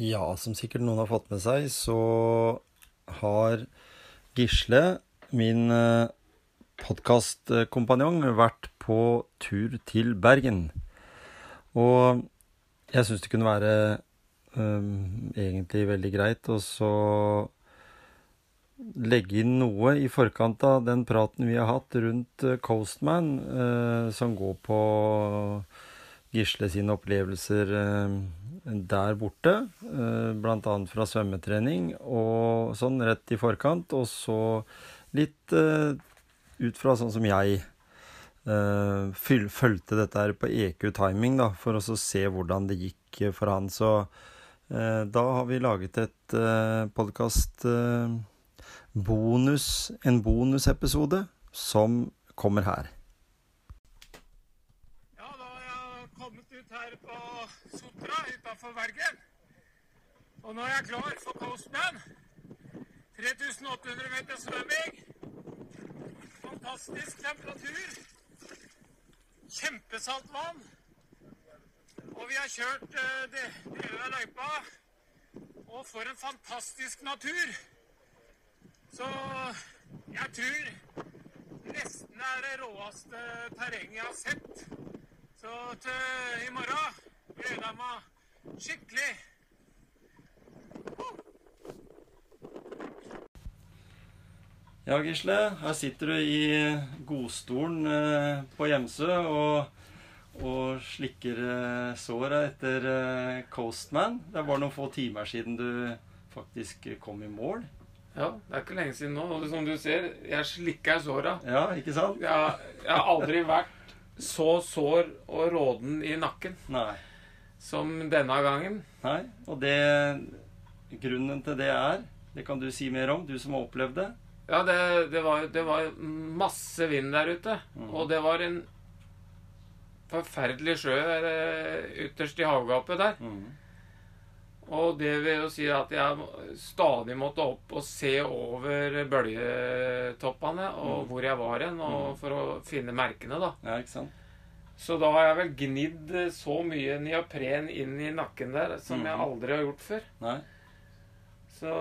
Ja, som sikkert noen har fått med seg, så har Gisle, min podkastkompanjong, vært på tur til Bergen. Og jeg syns det kunne være um, egentlig veldig greit å så legge inn noe i forkant av den praten vi har hatt rundt eh, Coastman, uh, som går på Gisle sine opplevelser eh, der borte, Bl.a. blant annet fra svømmetrening og sånn rett i forkant, og så litt eh, ut fra sånn som jeg eh, fulgte dette her på EQ Timing, da, for å se hvordan det gikk for han. Så eh, da har vi laget et eh, podkast eh, bonus, en bonusepisode som kommer her. Ja, da har jeg kommet ut her på Sotra utenfor Bergen. Og nå er jeg klar for Coastman. 3800 meter svømming. Fantastisk temperatur. Kjempesalt vann. Og vi har kjørt eh, de- deler av løypa. Og for en fantastisk natur. Så jeg tror nesten er det råeste terrenget jeg har sett. Så til i morgen gleder meg skikkelig. Ja, Gisle, her sitter du i godstolen eh, på Gjemsø og, og slikker såret såra etter eh, Coastman. Det var noen få timer siden du faktisk kom i mål. Ja, det er ikke lenge siden nå. Og som du ser, jeg slikker såra. Ja, ikke sant? Jeg, jeg har aldri vært så sår og råden i nakken Nei. Som denne gangen. Nei. Og det Grunnen til det er Det kan du si mer om, du som har opplevd det. Ja, det, det, var, det var masse vind der ute. Og det var en forferdelig sjø eh, ytterst i havgapet der. Og det vil jo si at jeg stadig måtte opp og se over bølgetoppene og hvor jeg var hen, og for å finne merkene, da. Ja, ikke sant? Så da har jeg vel gnidd så mye neopren inn i nakken der som jeg aldri har gjort før. Nei. Så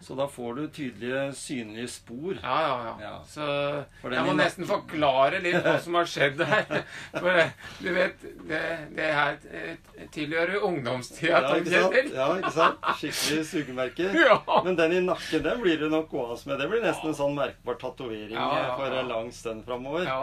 Så da får du tydelige, synlige spor. ja, ja, ja. Ja. Så jeg må nesten forklare litt hva som har skjedd her. For eh, du vet, det, det her eh, tilhører jo ungdomstida, Ja, ikke sant? Ja, ikke sant? Skikkelig sugemerke. Ja. Men den i nakken den blir det nok gående med. Det blir nesten en sånn merkbar tatovering Ja, eh, for en lang stund framover. ja.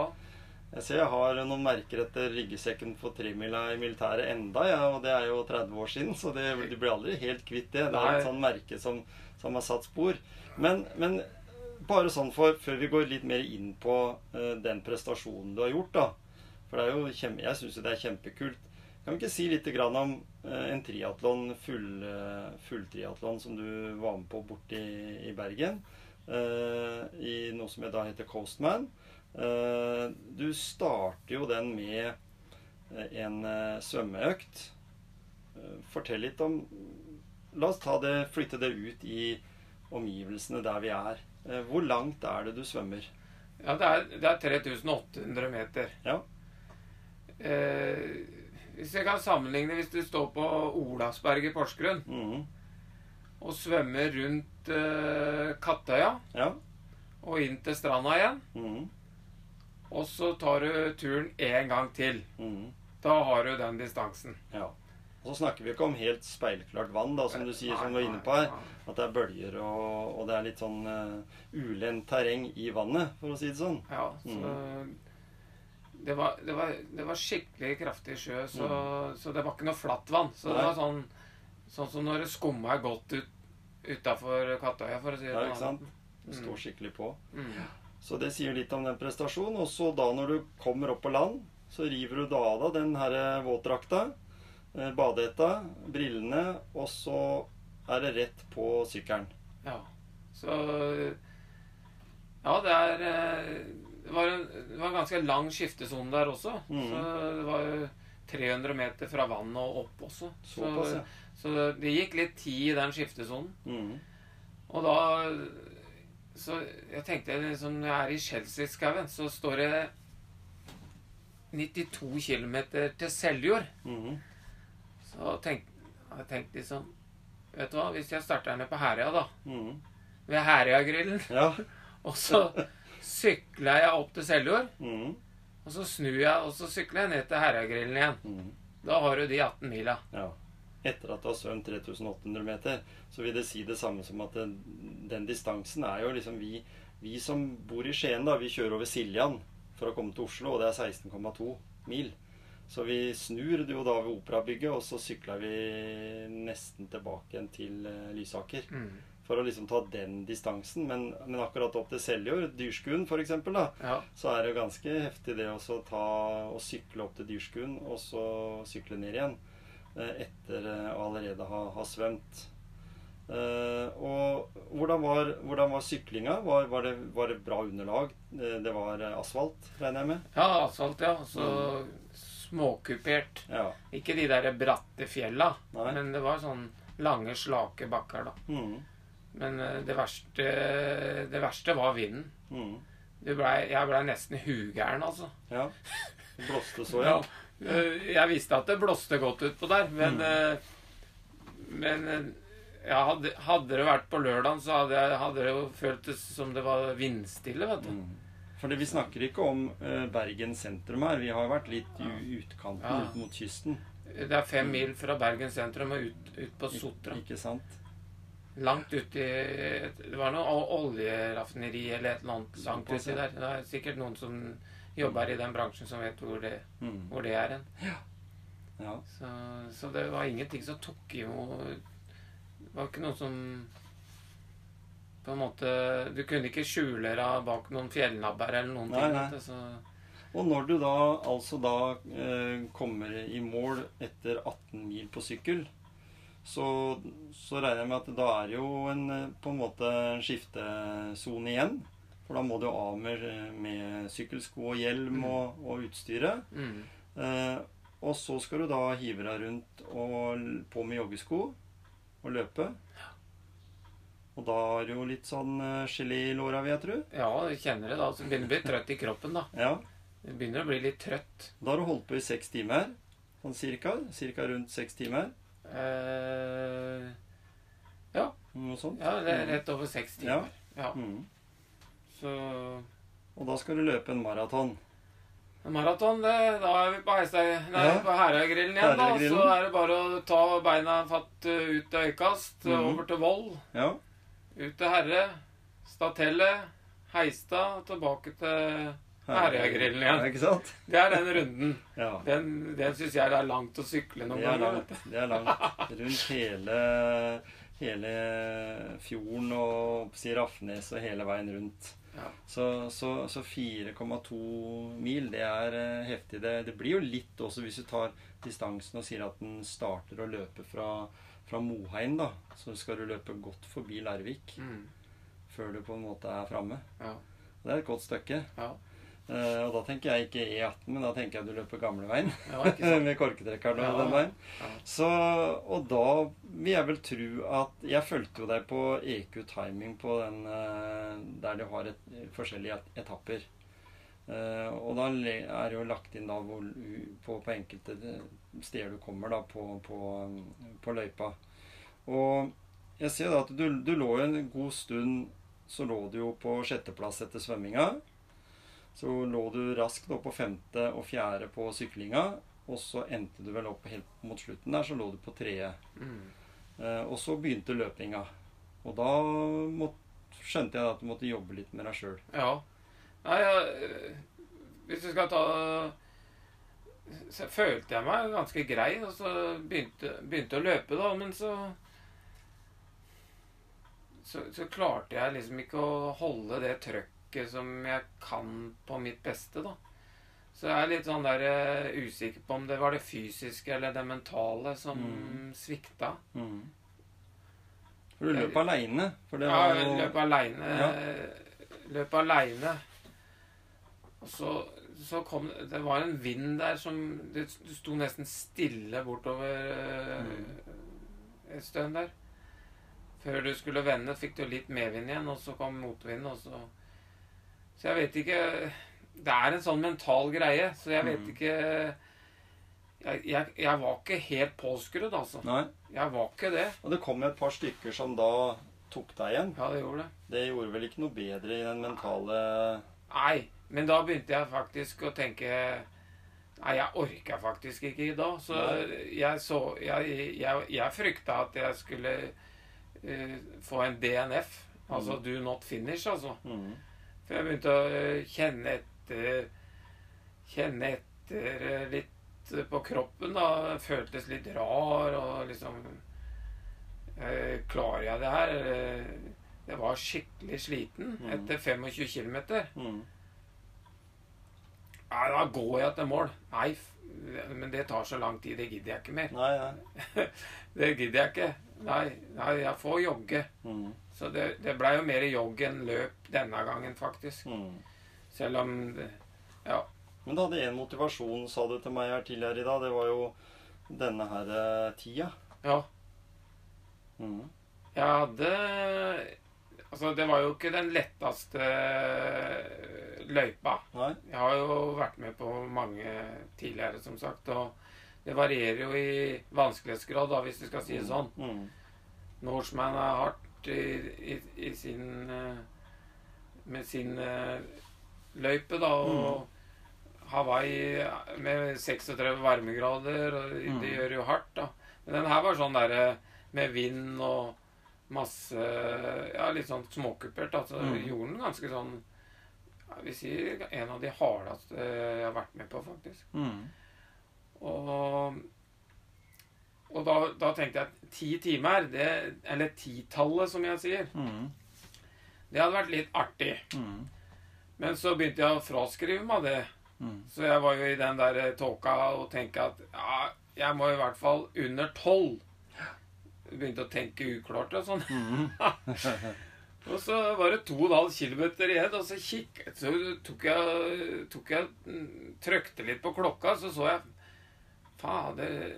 Jeg ser jeg har noen merker etter ryggsekken for tremila i militæret enda, ja, og det er jo 30 år siden, så det, du blir aldri helt kvitt det. Det er et sånt merke som, som har satt spor. Men, men bare sånn for, før vi går litt mer inn på uh, den prestasjonen du har gjort, da. For det er jo kjempe, jeg syns jo det er kjempekult. Kan vi ikke si litt grann om eh, en triatlon, full, fulltriatlon, som du var med på borte i, i Bergen? eh, I noe som da heter Coastman. Eh, du starter jo den med eh, en eh, svømmeøkt. Fortell litt om La oss ta det, flytte det ut i omgivelsene der vi er. Hvor langt er det du svømmer? ja det, er, det er 3800 meter. Ja. Eh, hvis jeg kan sammenligne hvis du står på Olavsberg i Porsgrunn Mhm. og svømmer rundt eh, Kattøya Ja. og inn til stranda igjen, Mhm. Og så tar du turen én gang til. Mm. Da har du den distansen. ja. Og så snakker vi ikke om helt speilklart vann, da, som du sier, som du var inne på her. At det er bølger og, og det er litt sånn uh, ulendt terreng i vannet, for å si det sånn. Ja, så det var, det, var, det var skikkelig kraftig sjø, så, så det var ikke noe flatt vann. Så det var sånn, sånn som når det skumma godt ut utafor Kattøya, for å si det Ja, på ikke sant? Det står skikkelig på. Mm. Så det sier litt om den prestasjonen. Og så da når du kommer opp på land, så river du da av deg den her våtdrakta, eh, badehetta, brillene, og så er det rett på sykkelen. Ja. Så Ja, det er eh, Det var en, det var en ganske lang skiftesone der også. Mm. Så det var jo 300 meter fra vannet og opp også. Såpass, ja. så det gikk litt tid i den skiftesonen. Mm. Og da Så jeg tenkte liksom Når jeg er i Chelsea-skauen, så står det 92 km til Seljord. Mhm. Så tenk, jeg tenkte liksom Vet du hva, hvis jeg starter ned på Herøya, da, Mhm. ved Herøyagrillen, Ja. og så sykler jeg opp til Seljord, Mhm. og så snur jeg, og så sykler jeg ned til Herøyagrillen igjen. Mhm. Da har du de 18 mila. Ja. Etter at du har svømt 3800 meter, så vil det si det samme som at den, den distansen er jo liksom vi, vi som bor i Skien, da, vi kjører over Siljan for å komme til Oslo, og det er 16,2 mil. Så vi snur jo da ved Operabygget, og så sykler vi nesten tilbake igjen til eh, Lysaker. Mm. For å liksom ta den distansen. Men, men akkurat opp til Seljord, Dyrskuen f.eks., Ja. så er det ganske heftig det å ta og sykle opp til Dyrskuen, og så sykle ned igjen. Eh, Etter eh, å allerede ha, ha svømt. Eh, og hvordan var, hvordan var syklinga? Var, var, det, var det bra underlag? Det var asfalt, regner jeg med? ja, asfalt, ja. Så småkupert. Ja. Ikke de der bratte fjella, Nei. men det var sånn lange, slake bakker, da. Mm. Men det verste, det verste var vinden. Mm. Det ble, jeg blei nesten hugæren, altså. Ja. Blåste så, ja. Eh, Jeg visste at det blåste godt utpå der, men Mm. eh, Men eh, ja, hadde, hadde det vært på lørdag, så hadde, jeg, hadde det jo føltes som det var vindstille, vet du. Mm. Fordi vi snakker ikke om uh, Bergen sentrum her. Vi har vært litt i utkanten, Ja. ut mot kysten. Det er fem mil fra Bergen sentrum og ut, ut på Sotra. Ikke sant? Langt uti Det var noe ol- oljeraffineri eller et eller annet langt uti der. Det er sikkert noen som jobber i den bransjen, som vet hvor det, Mm. hvor det er hen. Ja. Så, så det var ingenting som tok imot Det var ikke noe som På en måte Du kunne ikke skjule deg bak noen fjellnabber eller noen Nei, ting. nei. vet Så, Og når du da altså da eh, kommer i mål etter 18 mil på sykkel, så, så regner jeg med at da er det jo en, eh, på en måte en skiftesone igjen. For da må du av med, med sykkelsko og hjelm og, og utstyret. mm, Eh, og så skal du da hive deg rundt og på med joggesko og løpe. Og da er det jo litt sånn eh, gelé i låra, vil jeg tro. ja, du kjenner det da. Så begynner å bli trøtt i kroppen, da. Ja. Du begynner å bli litt trøtt. Da har du holdt på i seks timer. Sånn cirka. Cirka rundt seks timer. Eh, Noe sånt. ja, det er rett over seks timer. Ja. Mm. Så Og da skal du løpe en maraton. Maraton, det, da er vi på, Heistad- nei, Ja. på Herøygrillen igjen. da, Så er det bare å ta beina fatt eh, ut til øykast, -hmm. over til Voll, Ja. ut til Herre, Statelle, Heistad, tilbake til Herøygrillen Ja, igjen. ikke sant? Det er den runden. Ja. Den, den syns jeg det er langt å sykle noen er ganger. Det er langt. Rundt hele, hele fjorden og si Rafnes og hele veien rundt. Så, så, så 4,2 mil, det er eh, heftig. Det, det blir jo litt også hvis du tar distansen og sier at den starter å løpe fra, fra Moheim, da. Så skal du løpe godt forbi Larvik Mm, før du på en måte er framme. ja, Det er et godt stykke. ja. Eh, og da tenker jeg ikke E18, men da tenker jeg du løper gamleveien. ja, med korketrekkeren og Ja. den veien. Ja. Så, og da vil jeg vel tro at Jeg fulgte jo deg på EQ Timing på den uh, der du har et, forskjellige et, etapper. Uh, og da er det jo lagt inn da hvor, på, på enkelte steder du kommer da på, på, på løypa. Og jeg ser da at du, du lå jo en god stund Så lå du jo på sjetteplass etter svømminga. Så lå du raskt opp på femte og fjerde på syklinga. Og så endte du vel opp helt mot slutten der, så lå du på tredje. Mm. Eh, og så begynte løpinga. Og da måtte, skjønte jeg at du måtte jobbe litt med deg sjøl. Ja. Nei, jeg, hvis du skal ta Så følte jeg meg ganske grei, og så begynte, begynte å løpe, da. Men så, så Så klarte jeg liksom ikke å holde det trøkket ikke som jeg kan på mitt beste, da. Så jeg er litt sånn der uh, usikker på om det var det fysiske eller det mentale som Mm. svikta. Mm. For du løp aleine? Ja, jo løp aleine. Ja. Løp aleine. Og så, så kom det var en vind der som Det det sto nesten stille bortover Mm. et stund der. Før du skulle vende, fikk du litt medvind igjen, og så kom motvind, og så Så jeg vet ikke Det er en sånn mental greie, så jeg vet Mm. ikke jeg, jeg, jeg var ikke helt påskrudd, altså. Nei. Jeg var ikke det. Og det kom et par stykker som da tok deg igjen. Ja, det gjorde det. Det gjorde vel ikke noe bedre i den mentale Nei, men da begynte jeg faktisk å tenke Nei, jeg orka faktisk ikke i dag. Så jeg så Jeg, jeg, jeg frykta at jeg skulle uh, få en DNF. Altså Mm. do not finish, altså. mm. For jeg begynte å eh, kjenne etter Kjenne etter eh, litt på kroppen, da. Føltes litt rar og liksom eh, Klarer jeg det her? Eh, Jeg var skikkelig sliten Mm. etter 25 km. Mm. Nei, da går jeg til mål. Nei, men det tar så lang tid. Det gidder jeg ikke mer. Nei, nei. Det gidder jeg ikke. Nei, nei jeg får jogge. Mm. Så det, det blei jo mer jogg enn løp denne gangen, faktisk. Mm. Selv om det, Ja. Men du hadde én motivasjon, sa du til meg her tidligere i dag. Det var jo denne her eh, tida. ja. Mm. Jeg hadde Altså, det var jo ikke den letteste løypa. Nei. Jeg har jo vært med på mange tidligere, som sagt. Og det varierer jo i vanskelighetsgrad, da, hvis du skal si det sånn. Mm. Norseman er hardt i, i, i sin eh, Med sin eh, løype, da. Og Hawaii med 36 varmegrader, og det Mm. gjør jo hardt, da. Men den her var sånn derre med vind og masse Ja, litt sånn småkuppert. Altså Mm. gjorde den ganske sånn Jeg vil si en av de hardeste jeg har vært med på, faktisk. Mm. Og, og da, da tenkte jeg at ti timer, det, eller titallet som jeg sier, Mm. det hadde vært litt artig. Mm. Men så begynte jeg å fraskrive meg det. Mm. Så jeg var jo i den der tåka og tenkte at ja, jeg må i hvert fall under tolv. Begynte å tenke uklart og sånn. Mm. Og så var det to og en halv kilometer igjen, og så kikk, så tok jeg, tok jeg mm, Trykte litt på klokka, så så jeg Fader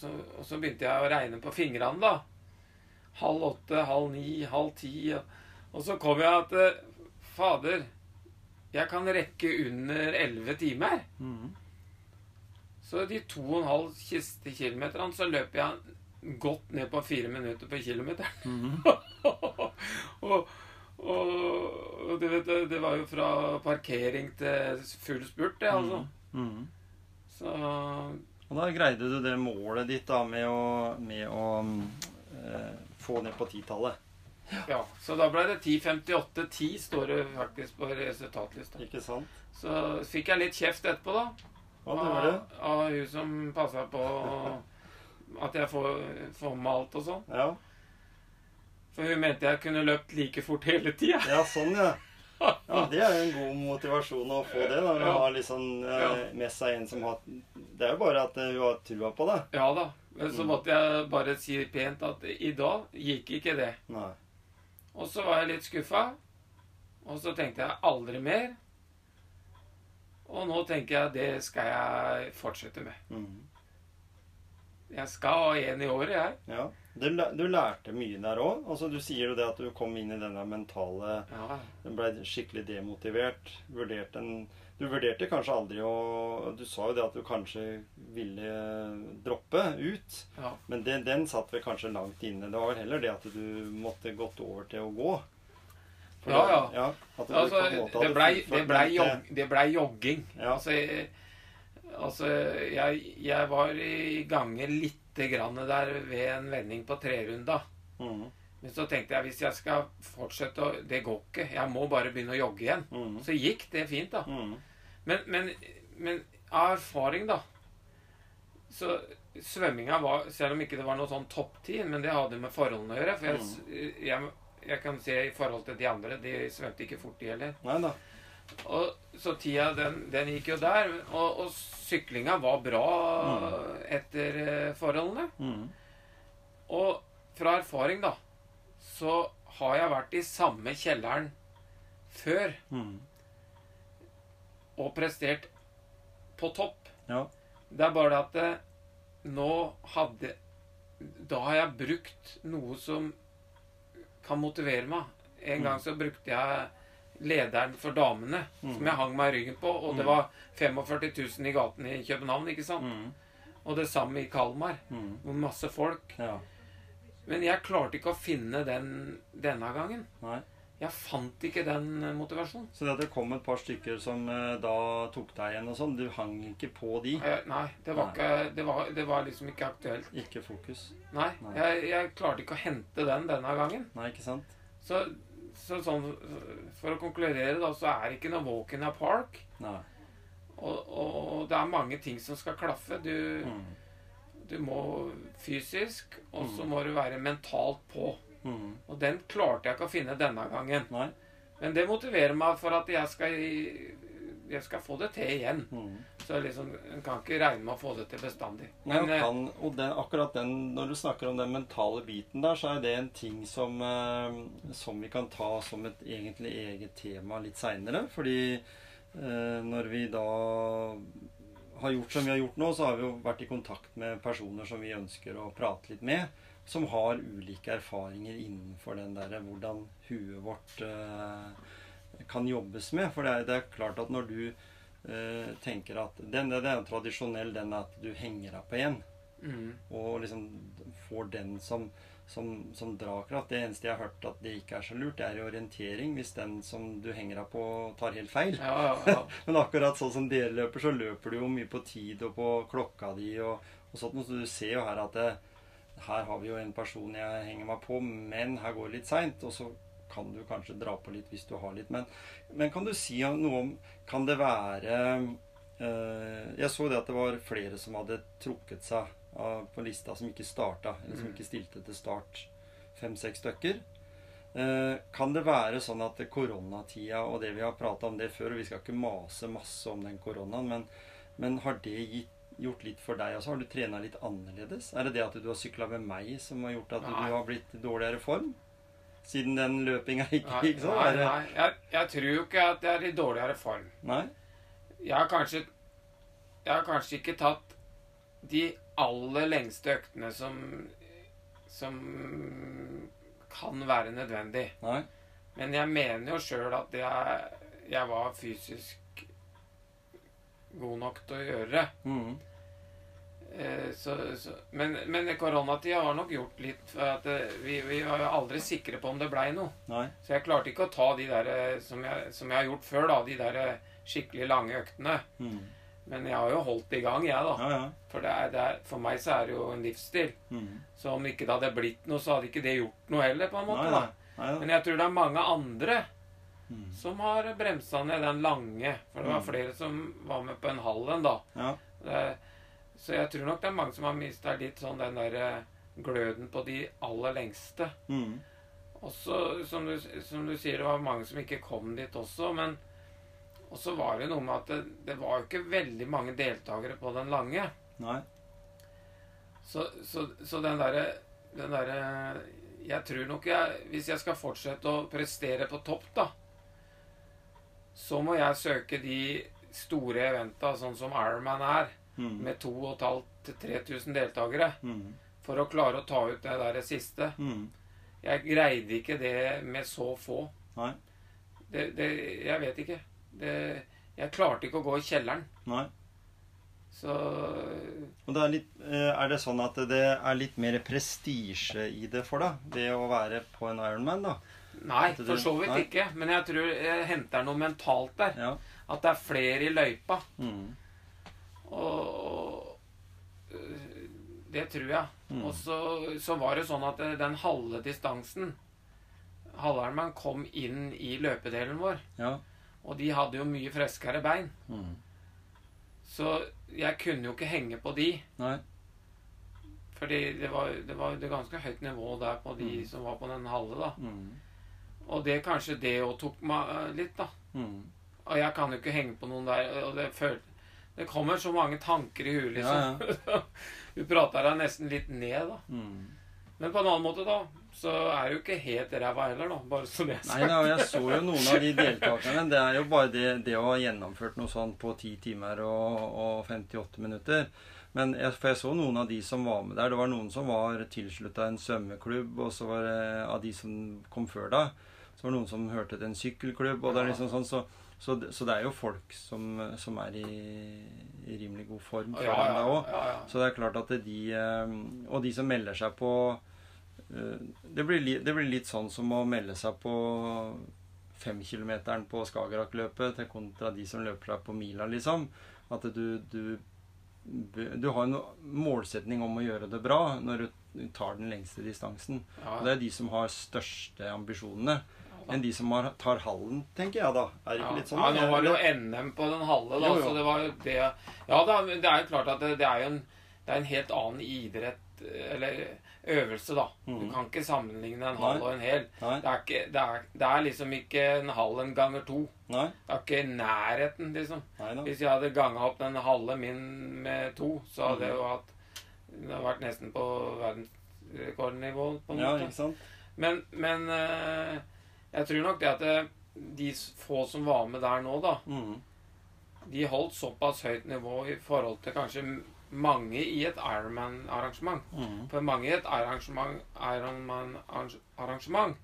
så, Og så begynte jeg å regne på fingrene, da. Halv åtte, halv ni, halv ti. Og, og så kom jeg at eh, Fader, jeg kan rekke under elleve timer. Mm. Så de to og en halv siste kilometerne så løp jeg godt ned på fire minutter på kilometeren. Mm. og, og, og det- det var jo fra parkering til full spurt, det, altså. Mm. Så Og da greide du det målet ditt da med å, med å eh, få ned på titallet. ja. Så da ble det 10.58,10 står det faktisk på resultatlista. Ikke sant? Så fikk jeg litt kjeft etterpå, da. Ja, det var det. Av, av hun som passa på at jeg får, får med alt og sånn. Ja, For hun mente jeg kunne løpt like fort hele tida. ja sånn, ja. Ja, Det er jo en god motivasjon å få det. da, Når du Ja. har liksom med seg en som har Det er jo bare at eh, hun har trua på det. Ja da. Så Mm. måtte jeg bare si pent at i dag gikk ikke det. Nei. Og så var jeg litt skuffa. Og så tenkte jeg aldri mer. Og nå tenker jeg det skal jeg fortsette med. Mm. Jeg skal ha en i året, jeg. Ja. Du, du lærte mye der òg. Altså, du sier jo det at du kom inn i denne mentale Ja, Den ble skikkelig demotivert. Vurderte en Du vurderte kanskje aldri å Du sa jo det at du kanskje ville droppe ut. ja. Men den, den satt vel kanskje langt inne. Det var vel heller det at du måtte gått over til å gå. For Ja, da- ja. Altså, det blei ble jog, ble jogging. Ja. Altså, altså jeg, jeg var i gange lite grann der ved en vending på trerunda. Mm. Men så tenkte jeg hvis jeg skal fortsette å Det går ikke. Jeg må bare begynne å jogge igjen. Mm. Så gikk det fint, da. Mm. Men, men, men av erfaring, da Så svømminga var Selv om ikke det var noe sånn topptid, men det hadde med forholdene å gjøre. For jeg, jeg, jeg kan se i forhold til de andre. De svømte ikke fort, de heller. Nei da. Og, så tida, den, den gikk jo der. Og, og syklinga var bra etter eh, forholdene. Mm. Og fra erfaring, da, så har jeg vært i samme kjelleren før Mm. og prestert på topp. Ja. Det er bare det at nå hadde Da har jeg brukt noe som kan motivere meg. En gang så brukte jeg lederen for damene, som jeg hang meg i ryggen på. Og det var 45 000 i gatene i København, ikke sant? Mm. Og det samme i Kalmar. Mm. Masse folk. Ja. Men jeg klarte ikke å finne den denne gangen. Nei. Jeg fant ikke den eh, motivasjonen. Så det at det kom et par stykker som eh, da tok deg igjen og sånn, du hang ikke på de? Eh, Nei, det var, ikke, det, var, det var liksom ikke aktuelt. Ikke fokus? Nei, Nei. jeg, jeg klarte ikke å hente den denne gangen. Nei, ikke sant? Så, så sånn, for å konkludere, da, så er det ikke noe walk in a park. Nei. Og, og, det er mange ting som skal klaffe. Du, Mm. du må fysisk, og så må du være mentalt på. Mm. Og den klarte jeg ikke å finne denne gangen. Nei. Men det motiverer meg for at jeg skal, jeg skal få det til igjen. Mm. Så liksom, en kan ikke regne med å få det til bestandig. Men og eh, kan, og den, akkurat den, når du snakker om den mentale biten der, så er det en ting som, eh, som vi kan ta som et egentlig eget tema litt seinere. Fordi eh, når vi da har gjort som vi har gjort nå, så har vi jo vært i kontakt med personer som vi ønsker å prate litt med. Som har ulike erfaringer innenfor den der hvordan huet vårt eh, kan jobbes med. For det er, det er klart at når du eh, tenker at den, den er tradisjonell, den at du henger deg på en mm, og liksom får den som, som, som dragkraft. Det eneste jeg har hørt at det ikke er så lurt, det er i orientering. Hvis den som du henger deg på, tar helt feil. ja, ja, ja. Men akkurat sånn som dere løper, så løper du jo mye på tid og på klokka di og, og sånt. Så du ser jo her at det, her har vi jo en person jeg henger meg på, men her går det litt seint. Og så kan du kanskje dra på litt hvis du har litt. Men, men kan du si noe om Kan det være eh, Jeg så det at det var flere som hadde trukket seg av, på lista, som ikke starta, eller som Mm. ikke stilte til start. Fem-seks stykker. Eh, kan det være sånn at koronatida og det vi har prata om det før, og vi skal ikke mase masse om den koronaen, men, men har det gitt, gjort litt for deg også? Har du trena litt annerledes? Er det det at du har sykla med meg som har gjort at Nei. du har blitt i dårligere form? Siden den løpinga ikke gikk sånn? nei, nei. Jeg, jeg tror jo ikke at jeg er i dårligere form. Nei? Jeg har kanskje Jeg har kanskje ikke tatt de aller lengste øktene som Som kan være nødvendig. Nei? Men jeg mener jo sjøl at jeg, jeg var fysisk god nok til å gjøre det. Mhm. Eh, Så, så, men, men koronatida har nok gjort litt for at eh, vi, vi var jo aldri sikre på om det blei noe. Nei? Så jeg klarte ikke å ta de der eh, som jeg, som jeg har gjort før, da. De der skikkelig lange øktene. Mm. Men jeg har jo holdt i gang, jeg, da. Ja, ja. For, det er, det er, for meg så er det jo en livsstil. Mm. Så om ikke det hadde blitt noe, så hadde ikke det gjort noe heller, på en måte. Nei, da. Nei. Men jeg tror det er mange andre mm. som har bremsa ned den lange. For det var Mm. flere som var med på en halv en, da. Ja. Det, så jeg tror nok det er mange som har mista litt sånn den der eh, gløden på de aller lengste. Mhm. Og så, som du, som du sier, det var mange som ikke kom dit også, men Og så var det noe med at det, det var jo ikke veldig mange deltakere på den lange. Nei? Så, så, så den derre den der, Jeg tror nok jeg Hvis jeg skal fortsette å prestere på topp, da, så må jeg søke de store eventa, sånn som Ironman er, Mhm. med 2500-3000 deltakere, mm. for å klare å ta ut det der siste. Mm. Jeg greide ikke det med så få. Nei? Det, det Jeg vet ikke. Det, jeg klarte ikke å gå i kjelleren. Nei? Så Og det er, litt, eh, er det sånn at det er litt mer prestisje i det for deg? Det å være på en Ironman, da? Nei, for så vidt nei. ikke. Men jeg tror jeg henter noe mentalt der. Ja. At det er flere i løypa. Mhm. Og, og øh, Det tror jeg. Mm. Og så, så var det sånn at øh, den halve distansen Halvarmen kom inn i løpedelen vår. Ja. Og de hadde jo mye friskere bein. Mm. Så jeg kunne jo ikke henge på de. Nei? Fordi det var, det var det ganske høyt nivå der på de Mm. som var på den halve, da. Mhm. Og det kanskje det òg tok meg eh, litt, da. Mm. Og jeg kan jo ikke henge på noen der. Og det, føl det kommer så mange tanker i huet, Ja, liksom. du prater deg nesten litt ned, da. Mm. Men på en annen måte, da, så er jo ikke helt ræva heller, da. Bare så det er Nei nei, da, jeg så jo noen av de deltakerne. Det er jo bare det, det å ha gjennomført noe sånt på 10 timer og, og 58 minutter. Men jeg, for jeg så noen av de som var med der. Det var noen som var tilslutta en svømmeklubb, og så var det av de som kom før da, så var det noen som hørte til en sykkelklubb. og det er liksom sånn, så, så, så det er jo folk som, som er i, i rimelig god form fra Ja, ja, òg. ja, ja. Så det er klart at de eh, Og de som melder seg på eh, det blir, li, det blir litt sånn som å melde seg på femkilometeren på Skagerrak-løpet til kontra de som løper seg på mila, liksom. At du, du Du har en målsetning om å gjøre det bra når du tar den lengste distansen. Og det er de som har største ambisjonene. Enn de som tar hallen, tenker jeg da. Er det ikke litt sånn? ja, nå var det jo NM på den halve, da, Jo, jo. så det var jo det Ja da, det er jo klart at det, det er jo en, det er en helt annen idrett, eller øvelse, da. Du Mhm. kan ikke sammenligne en Nei. og en hel. Det er, ikke, det, er, det er liksom ikke en halv en ganger to. Nei? Det er ikke nærheten, liksom. Nei. Hvis jeg hadde ganga opp den halve min med to, så hadde mm. jeg jo hatt Det hadde vært nesten på verdensrekordnivå, på en Ja, måte. sant? Men, men eh, jeg tror nok det at det, de få som var med der nå, da, mm. de holdt såpass høyt nivå i forhold til kanskje mange i et Ironman-arrangement. Mm. For mange i et arrangement, Ironman-arrangement,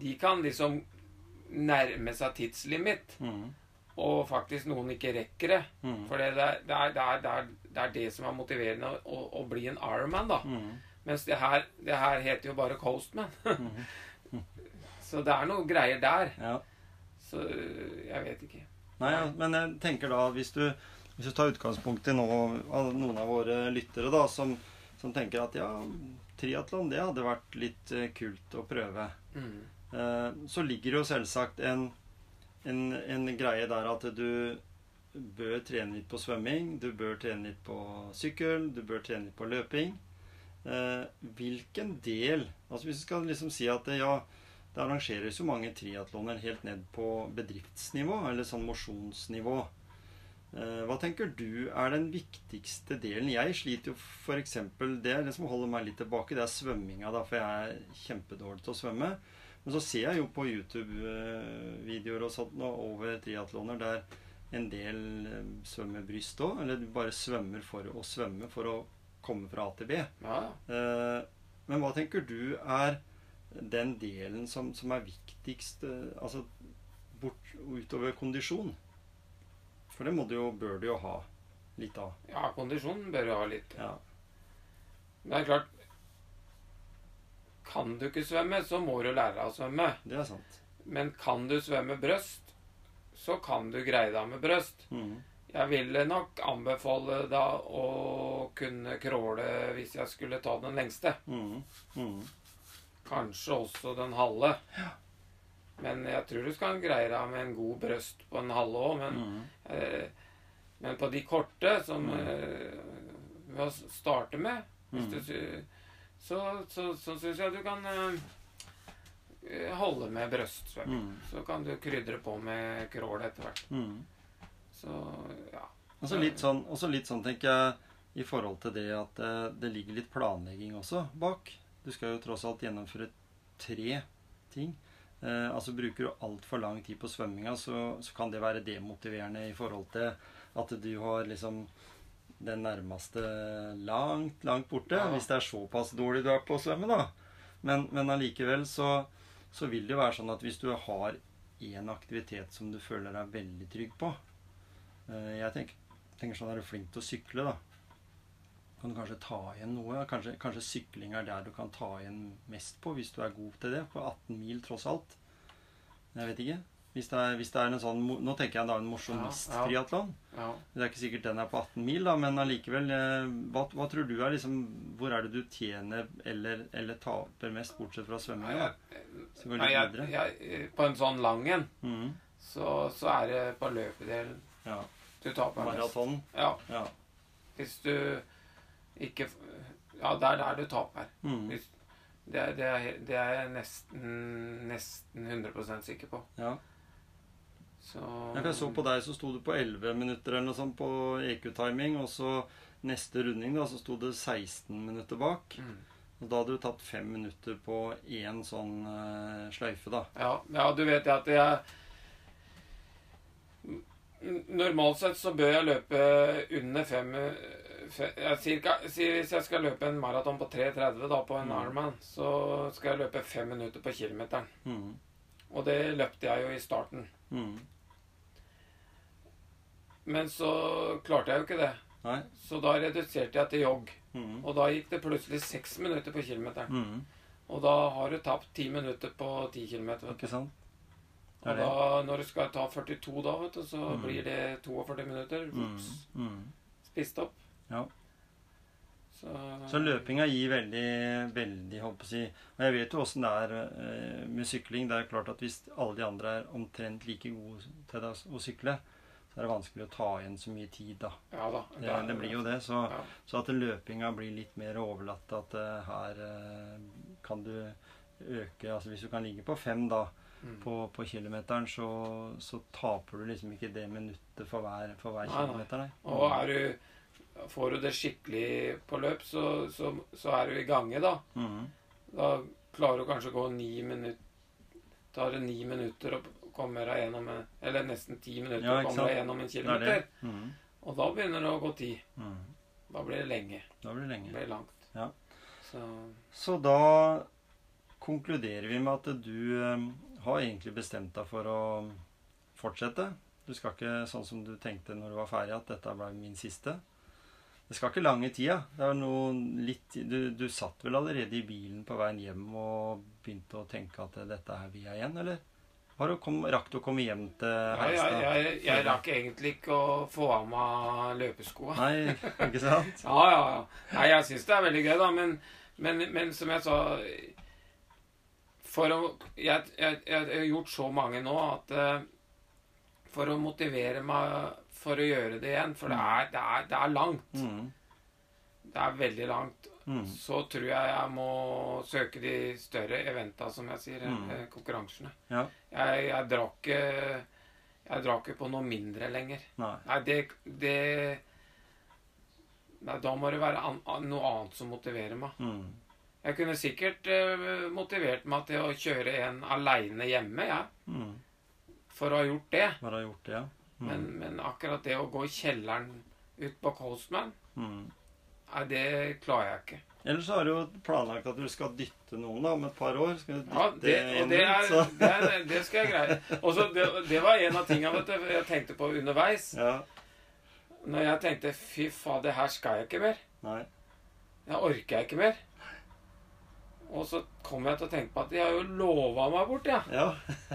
de kan liksom nærme seg tidslimit, Mm. og faktisk noen ikke rekker det. Mm. For det, det, er, det, er, det, er, det er det som er motiverende å, å, bli en Ironman, da. Mhm. Mens det her, det her heter jo bare Coastman. Så det er noe greier der. Ja. Så jeg vet ikke. Nei, ja, men jeg tenker da hvis du, hvis du tar utgangspunkt i av noen av våre lyttere da, som, som tenker at ja, triatlon det hadde vært litt eh, kult å prøve. Mm. Eh, så ligger det jo selvsagt en, en, en greie der at du bør trene litt på svømming, du bør trene litt på sykkel, du bør trene litt på løping. Eh, hvilken del Altså Hvis du skal liksom si at det, ja, det arrangeres jo mange triatloner helt ned på bedriftsnivå, eller sånn mosjonsnivå. Eh, hva tenker du er den viktigste delen? Jeg sliter jo f.eks. Det det som holder meg litt tilbake, det er svømminga. da, For jeg er kjempedårlig til å svømme. Men så ser jeg jo på YouTube-videoer og sånt nå over triatloner der en del eh, svømmer bryst òg. Eller bare svømmer for å svømme for å komme fra A til B. Ja, ja. Eh, Men hva tenker du er den delen som, som er viktigst eh, altså bort, utover kondisjon? For det må du jo, bør du jo ha litt av. ja kondisjon bør du ha litt. Ja. Men det er klart Kan du ikke svømme, så må du lære deg å svømme. Det er sant. Men kan du svømme brøst, så kan du greie deg med brøst. Mm. Jeg ville nok anbefale da å kunne crawle hvis jeg skulle ta den lengste. Mhm. Mhm. Kanskje også den halve. Men jeg tror du skal greie deg med en god brøst på en halve òg. Men, mm. eh, men på de korte, som Mm. eh, s- starte med Mm. du, Så, så, så syns jeg du kan eh, holde med brøst. Mm. Så kan du krydre på med crawl etter hvert. Mhm. Så ja. Og så litt sånn, også litt sånn, tenker jeg, i forhold til det at eh, det ligger litt planlegging også bak. Du skal jo tross alt gjennomføre tre ting. Eh, altså Bruker du altfor lang tid på svømminga, så, så kan det være demotiverende i forhold til at du har liksom den nærmeste langt, langt borte. Ja. Hvis det er såpass dårlig du er på å svømme, da. Men, men allikevel så, så vil det jo være sånn at hvis du har én aktivitet som du føler deg veldig trygg på eh, Jeg tenker, tenker sånn er du flink til å sykle, da. Kan du kanskje ta igjen noe? Kanskje, kanskje sykling er der du kan ta igjen mest på, hvis du er god til det. På 18 mil, tross alt. Jeg vet ikke. Hvis det er, hvis det er en sånn Nå tenker jeg da en mosjonist-triatlon. ja. Det er ikke sikkert den er på 18 mil, da, men allikevel eh, hva, hva tror du er liksom Hvor er det du tjener eller, eller taper mest, bortsett fra svømming? da? Så går litt videre. jeg, på en sånn lang en, mm. så, så er det på løpedelen Ja. du taper mest. Maraton. Ja, Ja. hvis du ikke Ja, det er der du taper. Mm. Hvis, Det det det er jeg nesten, nesten 100 sikker på. Ja. Så Jeg så på deg, så sto du på 11 minutter eller noe sånt på EQ-timing. Og så neste runding, da, så sto det 16 minutter bak. Mm. Og da hadde du tatt fem minutter på én sånn uh, sløyfe, da. Ja, ja, du vet at jeg Normalt sett så bør jeg løpe under fem, fe, ja, cirka, si Hvis jeg skal løpe en maraton på 3,30 da på en Mm. Ironman, så skal jeg løpe fem minutter på kilometeren. Mm. Og det løpte jeg jo i starten. Mm. Men så klarte jeg jo ikke det. Nei. Så da reduserte jeg til jogg. Mm. Og da gikk det plutselig seks minutter på kilometeren. Mm. Og da har du tapt ti minutter på ti kilometer. Ikke sant? Og da, når du skal ta 42 da, vet du, så Mm. blir det 42 minutter. Mm. Mm. spist opp. Ja. Så, Så løpinga gir veldig, veldig holdt på å si Og jeg vet jo åssen det er eh, med sykling. Det er klart at hvis alle de andre er omtrent like gode til deg å sykle, så er det vanskelig å ta igjen så mye tid, da. Ja da. Det, det blir jo det. Så, Ja. så at løpinga blir litt mer overlatt. At eh, her eh, kan du øke Altså hvis du kan ligge på fem da Mm. på, på kilometeren, så, så taper du liksom ikke det minuttet for hver, for hver nei. kilometer, nei. Og er du Får du det skikkelig på løp, så, så, så er du i gange, da. Mm. Da klarer du kanskje å gå ni minutter Tar det ni minutter å komme deg gjennom en Eller nesten ti minutter Ja, å komme deg gjennom en er kilometer. det. Mhm. Og da begynner det å gå tid. Mm. Da blir det lenge. Da blir det Det lenge. blir langt. Ja. Så Så da konkluderer vi med at du eh, har egentlig bestemt deg for å fortsette. Du skal ikke sånn som du tenkte når du var ferdig, at dette ble min siste. Det skal ikke lange tida. Det er noe litt, du, du satt vel allerede i bilen på veien hjem og begynte å tenke at dette er vi igjen, eller? Har du kom, rakk du å komme hjem til ja, jeg, Heistad? jeg, jeg rakk egentlig ikke å få av meg løpeskoa. Nei, ikke sant? Ja, ja, ja. Nei, jeg syns det er veldig gøy, da. Men, men, men som jeg sa For å jeg, jeg, jeg har gjort så mange nå at uh, For å motivere meg for å gjøre det igjen For det er, det er, det er langt. Mm. Det er veldig langt. Mm. Så tror jeg jeg må søke de større eventa, som jeg sier. Mm. eh, Konkurransene. Ja. Jeg, jeg drar ikke Jeg drar ikke på noe mindre lenger. Nei. Nei, det, det Nei, da må det være an, noe annet som motiverer meg. Mm. Jeg kunne sikkert uh, motivert meg til å kjøre en aleine hjemme, jeg. Mm. For å ha gjort det. Bare ha gjort det, ja. Mm. Men, men akkurat det å gå i kjelleren ut på Coastman, Mm. nei, det klarer jeg ikke. Ellers så har du jo planlagt at du skal dytte noen da, om et par år. Skal du dytte Ja, det, en det, er, så- det, er, det skal jeg greie. Og så det, det var en av tingene jeg tenkte på underveis. Ja. Når jeg tenkte 'fy faen, det her skal jeg ikke mer'. Nei. Jeg orker jeg ikke mer. Og så kom jeg til å tenke på at de har jo lova meg bort, ja. Ja.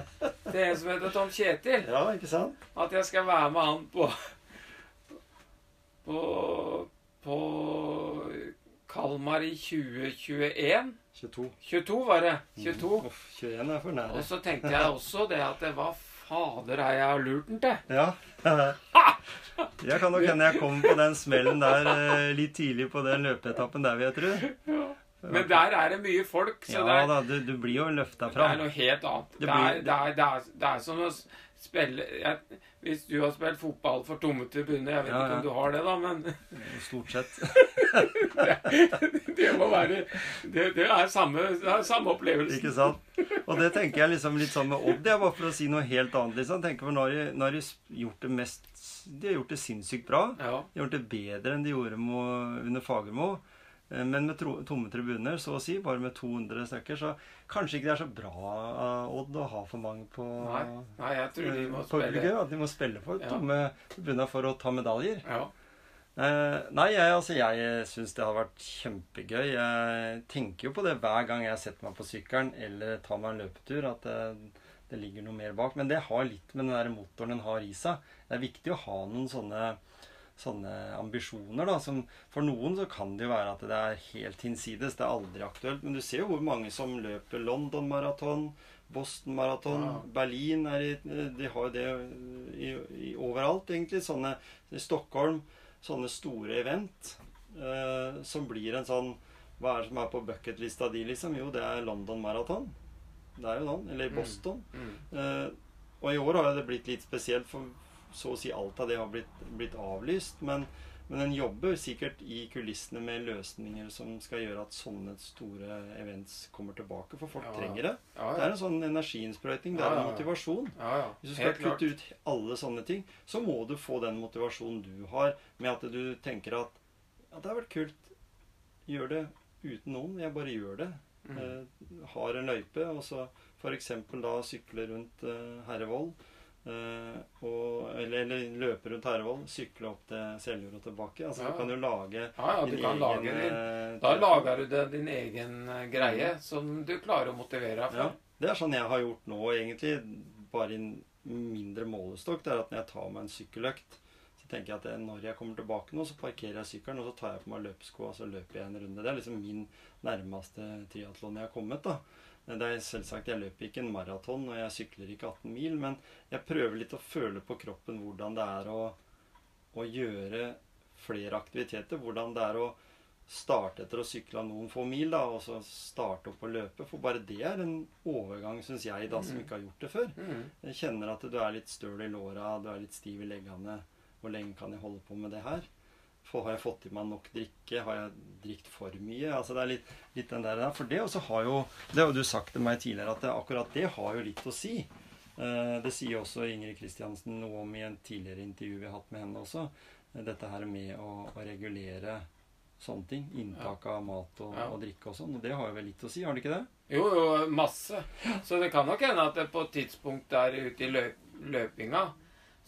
Det er en som heter Tom Kjetil. ja, ikke sant? At jeg skal være med han på På På Kalmar i 2021. 22. 22 var det. 22. Uff, 21 er for nære. Og så tenkte jeg også det at det, var fader er jeg har lurt den til? Ja. Jeg kan nok hende jeg kom på den smellen der eh, litt tidlig på den løpeetappen der, vil jeg tro. Men der er det mye folk, så Ja det, er, da, du, du blir jo løfta det er noe helt annet. Det Det er, blir- det er, det er, det er som å spille jeg, Hvis du har spilt fotball for tomme tribuner Jeg vet Ja, ikke om du har det, da, men Stort sett. det må være Det, det er samme, det er samme opplevelse. Ikke sant? Og det tenker jeg liksom litt sånn med Odd, jeg, bare for å si noe helt annet. liksom. Tenker på når de, når de gjort det mest De har gjort det sinnssykt bra. Ja. De har gjort det bedre enn de gjorde med, under Fagermo. Eh, Men med tomme tribuner, så å si, bare med 200 stykker, så kanskje ikke det er så bra Odd å ha for mange på Nei, nei, jeg tror de må eh, spille publikum. At de må spille for Ja. tomme tribuner for å ta medaljer. ja. Eh, nei, jeg, altså, jeg syns det har vært kjempegøy. Jeg tenker jo på det hver gang jeg setter meg på sykkelen eller tar meg en løpetur, at det, det ligger noe mer bak. Men det har litt med den der motoren den har i seg. Det er viktig å ha noen sånne, sånne ambisjoner. da, som For noen så kan det jo være at det er helt hinsides. Det er aldri aktuelt. Men du ser jo hvor mange som løper London Marathon, Boston Marathon, Ja. Berlin er i, De har jo det i, i, overalt, egentlig. Sånne i Stockholm sånne store event eh, som blir en sånn Hva er det som er på bucketlista di, liksom? Jo, det er London Marathon. Det er jo sånn. Eller Mm. Boston. Mm. Eh, og i år har det blitt litt spesielt, for så å si alt av det har blitt, blitt avlyst. Men, men en jobber sikkert i kulissene med løsninger som skal gjøre at sånne store events kommer tilbake. For folk Ja. trenger det. Ja, Det er en sånn energiinnsprøyting. Det er en motivasjon. ja, ja. Hvis du skal Helt klart. kutte ut alle sånne ting, så må du få den motivasjonen du har, med at du tenker at ja, det har vært kult. Gjør det uten noen. Jeg bare gjør det. Mm. Eh, har en løype, og så f.eks. da sykle rundt eh, Herrevoll. Eh, og, eller, eller løpe rundt Herrevoll, sykle opp til Seljord og tilbake. Altså Ja. Du kan jo lage Ja, ja, du din kan egen, lage din eh, Da lager du din egen eh, greie som du klarer å motivere deg Ja, for. det er sånn jeg har gjort nå, egentlig. Bare i en mindre målestokk. Det er at når jeg tar meg en sykkeløkt, så tenker jeg at det, når jeg kommer tilbake nå, så parkerer jeg sykkelen, og så tar jeg på meg løpesko, og så løper jeg en runde. Det er liksom min nærmeste triatlon jeg har kommet, da. Det er selvsagt, Jeg løper ikke en maraton, og jeg sykler ikke 18 mil, men jeg prøver litt å føle på kroppen hvordan det er å, å gjøre flere aktiviteter. Hvordan det er å starte etter å sykle noen få mil, da, og så starte opp å løpe. For bare det er en overgang, syns jeg, da, som Mm. ikke har gjort det før. Mm. Jeg kjenner at du er litt støl i låra, du er litt stiv i leggene. Hvor lenge kan jeg holde på med det her? Har jeg fått i meg nok drikke? Har jeg drikt for mye? Altså det er litt, litt den der, der. For det også har jo Det har jo du sagt til meg tidligere, at det, akkurat det har jo litt å si. Eh, Det sier også Ingrid Kristiansen noe om i en tidligere intervju vi har hatt med henne også. Eh, Dette her med å, å regulere sånne ting. Inntak av mat og, Ja. og drikke og sånn. Og det har jo vel litt å si, har det ikke det? Jo, jo, masse. Så det kan nok hende at på et tidspunkt der ute i løp, løpinga,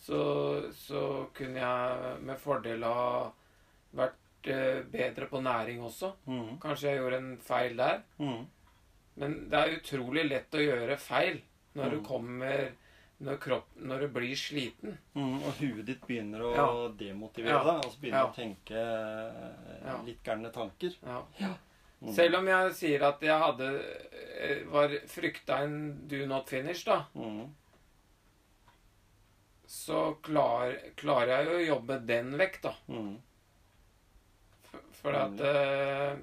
så, så kunne jeg med fordel ha vært eh, bedre på næring også. Mm. Kanskje jeg gjorde en feil der. Mm. Men det er utrolig lett å gjøre feil når du Mm. kommer når, kropp, når du blir sliten. Mm, og huet ditt begynner å Ja. demotivere Ja. deg. Altså begynner Ja. å tenke eh, litt gærne tanker. Ja. Mm. Selv om jeg sier at jeg hadde eh, var frykta en do not finish, da, Mm. så klar, klarer jeg jo å jobbe den vekk, da. Mm. For, at uh,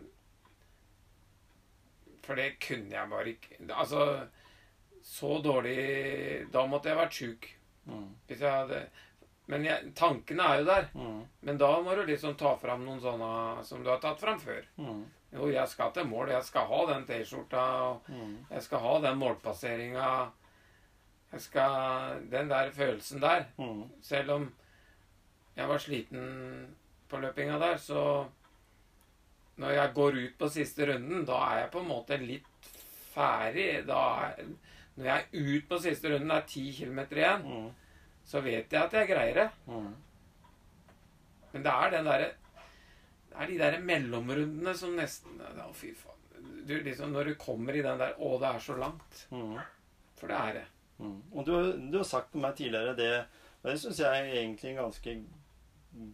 For det kunne jeg bare ikke Altså, så dårlig Da måtte jeg vært sjuk. Mm. Hvis jeg hadde Men jeg, tankene er jo der. Mm. Men da må du liksom ta fram noen sånne som du har tatt fram før. Mm. Jo, jeg skal til mål. Jeg skal ha den T-skjorta. og Mm. Jeg skal ha den målpasseringa. Jeg skal Den der følelsen der. Mm. Selv om jeg var sliten på løpinga der, så Når jeg går ut på siste runden, da er jeg på en måte litt ferdig. Er, når jeg er ut på siste runden, det er ti kilometer igjen, Mm. så vet jeg at jeg greier det. Mm. Men det er den derre Det er de der mellomrundene som nesten Å, fy faen. Du, liksom, når du kommer i den der Å, det er så langt. Mm. For det er det. Mm. Og du, du har sagt til meg tidligere det Og det syns jeg er egentlig en ganske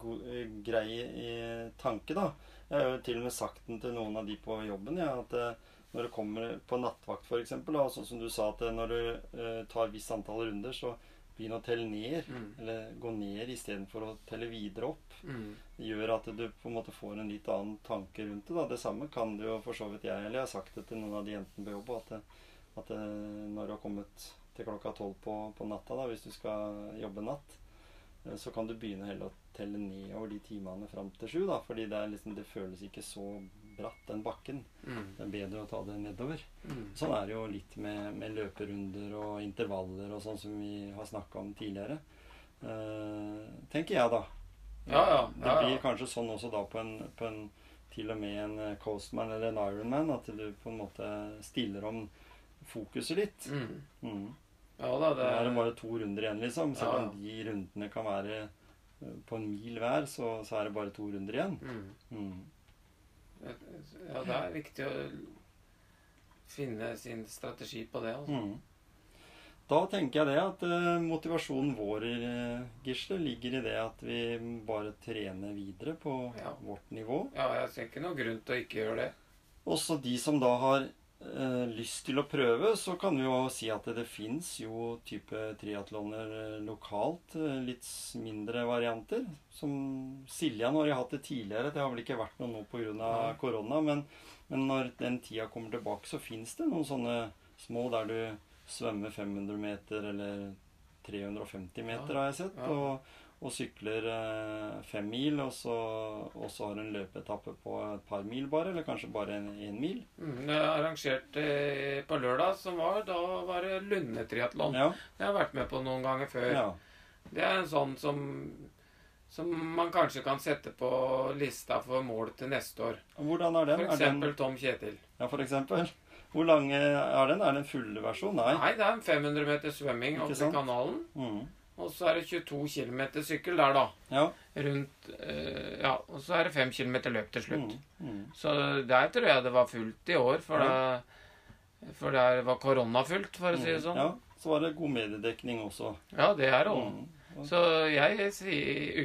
god, eh, grei eh, tanke, da. Jeg har jo til og med sagt den til noen av de på jobben, ja, at eh, når du kommer på nattvakt f.eks., sånn som du sa at eh, når du eh, tar visst antall runder, så begynn å telle ned. Mm. Eller gå ned istedenfor å telle videre opp. Mm. gjør at du på en måte får en litt annen tanke rundt det. da. Det samme kan du jo for så vidt jeg, eller jeg har sagt det til noen av de jentene på jobb, at, at når du har kommet til klokka tolv på, på natta, da, hvis du skal jobbe natt, så kan du begynne heller å telle nedover de timene fram til sju. da, fordi det, er liksom, det føles ikke så bratt, den bakken. Mm. Det er bedre å ta det nedover. Mm. Sånn er det jo litt med, med løperunder og intervaller og sånn som vi har snakka om tidligere. Uh, tenker jeg, da. Ja, ja, Det ja, ja. blir kanskje sånn også da på en, på en til og med en eh, Coastman eller en Ironman, at du på en måte stiller om fokuset litt. Mm. Ja da, Det Nå er det bare to runder igjen, liksom. Selv om de rundene kan være eh, på en mil hver, så, så er det bare to runder igjen. mm. Mm. Ja, det er viktig å finne sin strategi på det. Altså. Mm. Da tenker jeg det at eh, motivasjonen vår, eh, Gisle, ligger i det at vi bare trener videre på Ja. vårt nivå. Ja, jeg ser ikke noen grunn til å ikke gjøre det. Også de som da har lyst til å prøve, så kan vi jo si at det, det fins jo type triatloner eh, lokalt. eh, Litt mindre varianter. Som Siljan har jeg hatt det tidligere. Det har vel ikke vært noe nå pga. korona. Men, men når den tida kommer tilbake, så fins det noen sånne små der du svømmer 500 meter eller 350 meter, har jeg sett. Og, og sykler eh, fem mil, og så, og så har en løpeetappe på et par mil bare, eller kanskje bare en, en mil. Mm, Det er arrangert eh, på lørdag som var. Da var det Lunde-triatlon. Ja, Det har jeg vært med på noen ganger før. ja. Det er en sånn som, som man kanskje kan sette på lista for mål til neste år. Hvordan er den? For Er den eksempel Tom Kjetil. ja, for eksempel. Hvor lang er den? Er det en full versjon? Nei. Nei, det er en 500 meter svømming Ikke opp til sant? kanalen. Mm. Og så er det 22 km sykkel der, da. Ja. Rundt øh, Ja, og så er det 5 km løp til slutt. Mm. Mm. Så der tror jeg det var fullt i år, for, Ja. det, for der var koronafullt, for å si det sånn. Ja, så var det god mediedekning også. Ja, det er det òg. Mm. Så jeg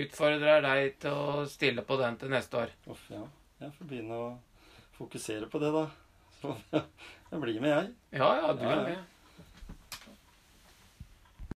utfordrer deg til å stille på den til neste år. Uff, ja. Jeg får begynne å fokusere på det, da. Så jeg blir med, jeg. Ja, ja, du er med.